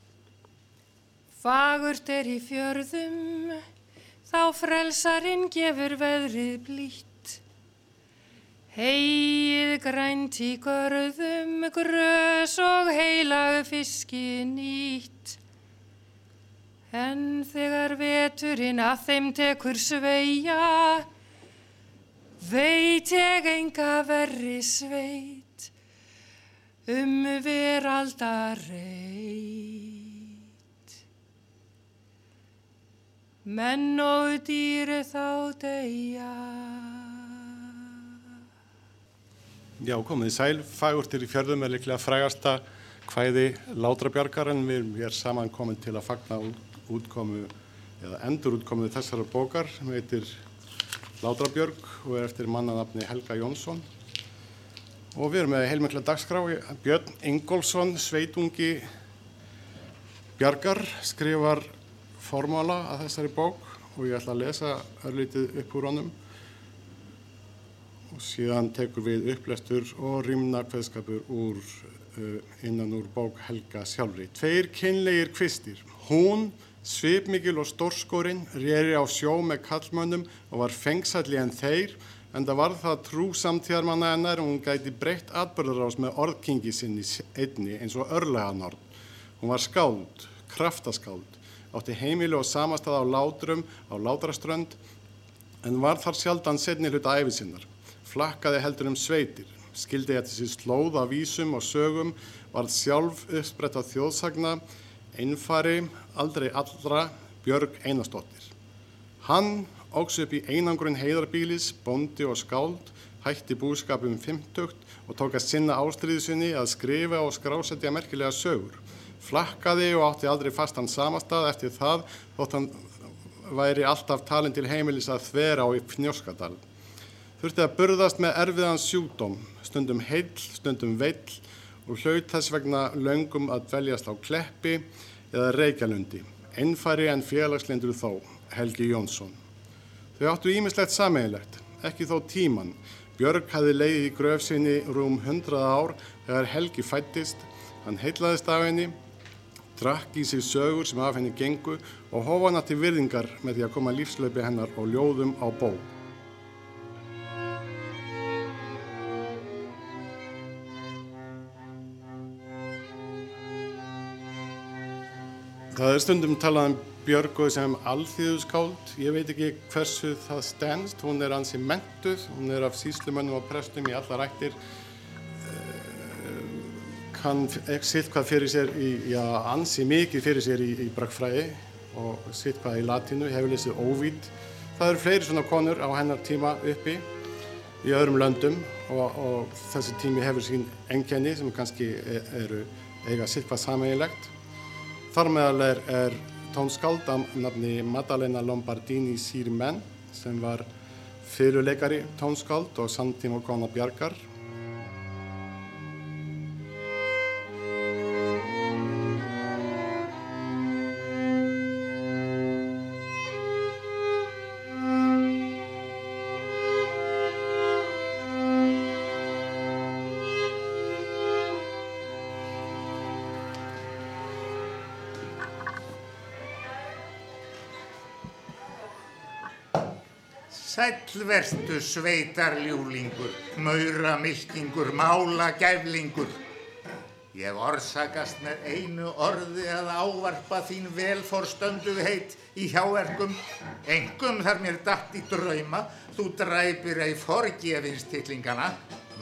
Fagurt er í fjörðum, þá frelsarinn gefur veðrið blítt. Heið grænt í görðum, grös og heilag fiski nýtt. En þegar veturinn að þeim tekur sveia, veit ég enga verri sveit, um veraldar reit. Menn og dýri þá deyja. Já, komið í sæl, fagurtir í fjörðum er líklega frægasta hvæði Látrabjargar en við erum saman komin til að fagna útkomu eða endurútkomu þessara bókar sem heitir Látrabjörg og er eftir mannanafni Helga Jónsson og við erum með heilmikla dagskrá Björn Ingólfsson, sveitungi Bjargar skrifar formála að þessari bók og ég ætla að lesa örlítið upp úr honum og síðan tekur við upplestur og rýmna kveðskapur úr, uh, innan úr bók Helga sjálfri. Tveir kynlegir kvistir. Hún, svipmikil og stórskorinn, reyri á sjó með kallmönnum og var fengsalli en þeir, en það var það trú samtíðarmanna hennar og hún gæti breytt atbyrðarás með orðkingi sinni einni eins og örleganorn. Hún var skáld, kraftaskáld, átti heimili og samastað á látrum á látraströnd, en var þar sjaldan setni hluta æfisinnar flakkaði heldur um sveitir, skildi eftir sér slóð af vísum og sögum, varð sjálf uppsprett á þjóðsagna, einfari, aldrei allra, Björg Einarstóttir. Hann ógs upp í einangrun heiðarbílis, bondi og skáld, hætti búskapum fymtugt og tók að sinna ástriðisunni að skrifa og skrásetja merkilega sögur. Flakkaði og átti aldrei fastan samastað eftir það þótt hann væri alltaf talin til heimilis að þvera á í Fnjóskadal þurfti að burðast með erfiðan sjúdóm, stundum heill, stundum veill og hlaut þess vegna löngum að dveljast á Kleppi eða Reykjalundi, ennfæri en félagslindur þó, Helgi Jónsson. Þau áttu ímislegt sameigilegt, ekki þó tíman. Björg hafi leiði í gröf sinni rúm hundraða ár þegar Helgi fættist, hann heitlaðist af henni, drakk í sig sögur sem af henni gengu og hófa hana til virðingar með því að koma lífslöpi hennar og ljóðum á bók. Það er stundum talað um Björgu sem alþýðuskáld. Ég veit ekki hversu það stendst. Hún er ansi mentuð, hún er af síslumönnum og prestum í alla rættir. Kann sitt hvað fyrir sér, í, já ansi mikið fyrir sér í, í brakfræði og sitt hvað í latínu, hefur lesið óvít. Það eru fleiri svona konur á hennar tíma uppi í öðrum löndum og, og þessi tími hefur sín enkenni sem kannski eru eiga sitt hvað sameiginlegt. Þar meðal er, er tónskáld af nafni Maddalena Lombardini Sirmen sem var fyrirleikari tónskáld og samtíma kona Bjarkar. Sælvertu sveitarljúlingur, maura milkingur, mála gæflingur. Ég orsakast með einu orði að ávarpa þín velforstönduheit í hjáverkum. Engum þar mér datt í drauma, þú dræpir ei forgefinstillingana.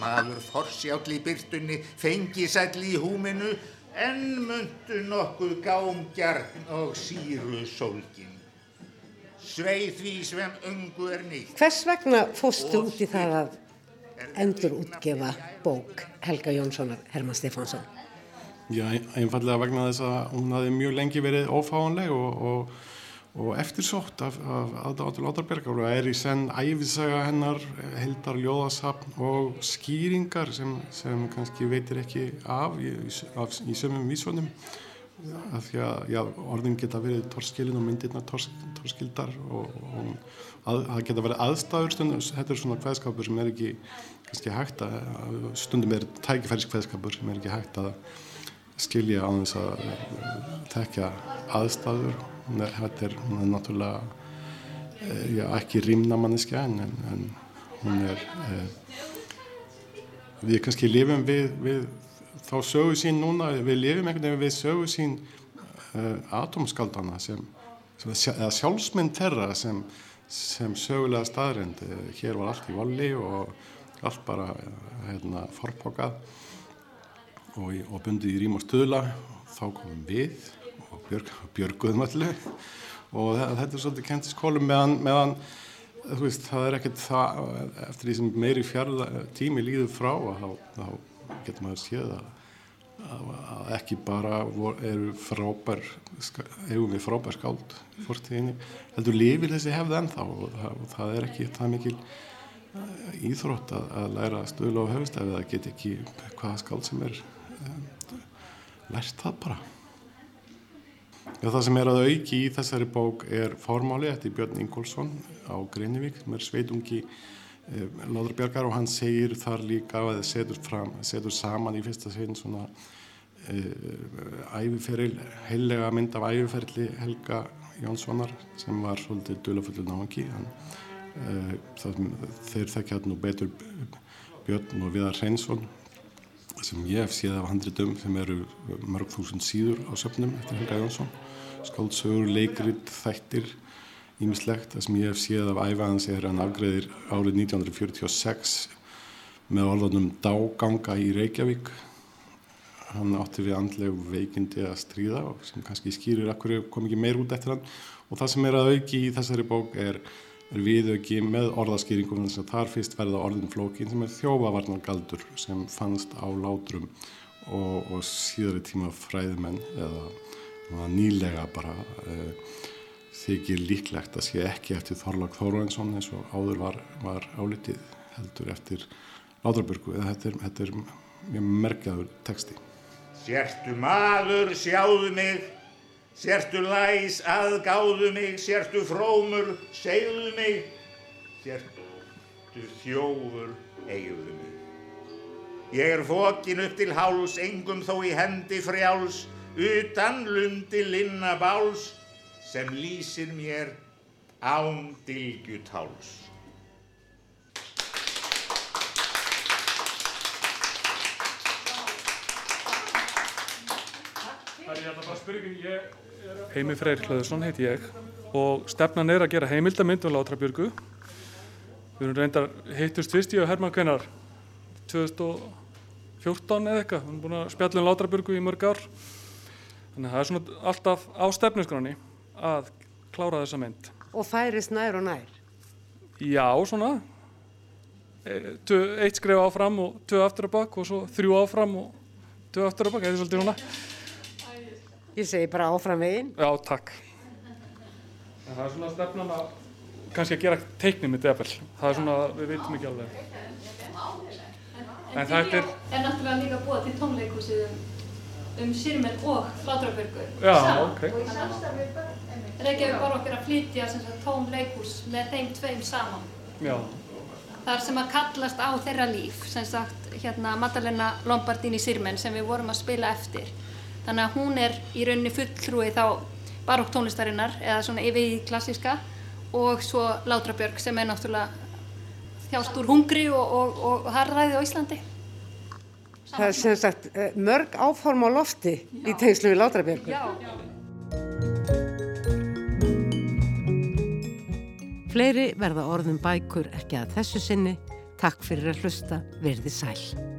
Maður forsjáll í byrtunni, fengisæll í húminu, en myndu nokkuð gámgjarn og síru sólgin. Sveið því sem ungu er nýtt. Hvers vegna fóstu út í það að endur útgefa bók Helga Jónssonar Herman Stefánsson? Já, einfallega vegna þess að hún hafi mjög lengi verið ófáanleg og, og, og eftirsótt af, af aðdátur Látarbergar og er í senn æfisaga hennar, heldar ljóðasapn og skýringar sem, sem kannski veitir ekki af í, af, í sömum vísvonum að því að já, orðin geta verið torskilin og myndirna tors, torskildar og, og að, að geta verið aðstæður stundum, þetta er svona hveðskapur sem er ekki kannski hægt að, stundum er tækifæris hveðskapur sem er ekki hægt að skilja á þess að tekja aðstæður. Þetta er, hún er náttúrulega já, ekki rýmna manniska en, en hún er eh, við kannski lifum við, við þá sögu sín núna, við lifum einhvern veginn við sögu sín uh, atomskaldana sem, sem eða sjálfsmynd terra sem, sem sögulega staðrind hér var allt í valli og allt bara hérna, forpokað og, og bundið í rím og stöðla þá komum við og björg, björguðum allir og þetta er svolítið kent í skólum meðan, meðan veist, það er ekkert það eftir því sem meiri fjarða tími líður frá þá, þá getur maður séð að, að ekki bara eru frábær eigum við frábær skáld fórstíðinni, heldur lifir þessi hefð ennþá og það, og það er ekki það mikil eh, íþrótt að, að læra stöðla á höfustæfi það get ekki hvaða skáld sem er um, lært það bara. Já, það sem er að auki í þessari bók er formáli eftir Björn Ingólfsson á Greinivík sem er sveitungi eh, Láðurbjörgar og hann segir þar líka að það setur, fram, setur saman í fyrsta segin svona eh, æfiferil, heilega mynd af æfiferli Helga Jónssonar sem var svolítið dölafullu náðangi eh, þeir þekkja nú betur Björn og Viðar Hreinsson sem ég hef séð af handritum sem eru mörg þúsund síður á söpnum eftir Helga Jónsson. Skáldsögur, leikrit, þættir ímislegt. Það sem ég hef séð af æfaðans er hann afgreðir árið 1946 með orðanum dáganga í Reykjavík. Hann átti við andlegu veikindi að stríða og sem kannski skýrir akkur kom ekki meir út eftir hann og það sem er að auki í þessari bók er, er viðauki með orðaskýringum þess að þar fyrst verða orðin flókin sem er þjófavarnargaldur sem fannst á látrum og, og síðari tíma fræðimenn eða nýlega bara uh, þykir líklegt að sé ekki eftir Þorlag Þóruðinsson eins og áður var, var álitið heldur eftir Láðarbyrgu eða þetta er, þetta er mjög merkjaður texti. Sértu maður sjáðu mig, sértu læs aðgáðu mig, sértu frómur segðu mig, sértu þjófur eigðu mig. Ég er fókin upp til háls, engum þó í hendi frjáls, utan lundi linna báls sem lýsir mér án dilgjutáls. Heimi Freyr Hlöðursson heit ég og stefnan er að gera heimildamind um Látrabjörgu. Við erum reyndar hittust fyrst í Herman Kvennar 2014 eða eitthvað. Við erum búin að spjalla um Látrabjörgu í mörg ár. Þannig að það er svona alltaf á stefnusgráni að klára þessa mynd. Og færist nær og nær? Já, svona. E, eitt skref áfram og tvö aftur á bakk og svo þrjú áfram og tvö aftur á bakk. Það er svolítið svona. Ég segi bara áfram veginn. Já, takk. En það er svona stefnan að kannski að gera teikni með defel. Það er svona, við veitum ekki alveg. En, en þetta er... er náttúrulega líka búið til tónleikúsið um um Sýrmenn og Látrabjörgu saman. Okay. Reykjavík var okkur að flytja tóm leikús með þeim tveim saman. Já. Þar sem að kallast á þeirra líf, sem sagt hérna Madalena Lombardini Sýrmenn sem við vorum að spila eftir. Þannig að hún er í rauninni fulltrúi þá barokk tónlistarinnar eða svona yfir klassiska og svo Látrabjörg sem er náttúrulega þjást úr hungri og, og, og harðræði á Íslandi. Það er sem sagt eh, mörg áform á lofti Já. í tengslu við Látrabjörgur. Fleiri verða orðum bækur ekki að þessu sinni. Takk fyrir að hlusta, verði sæl.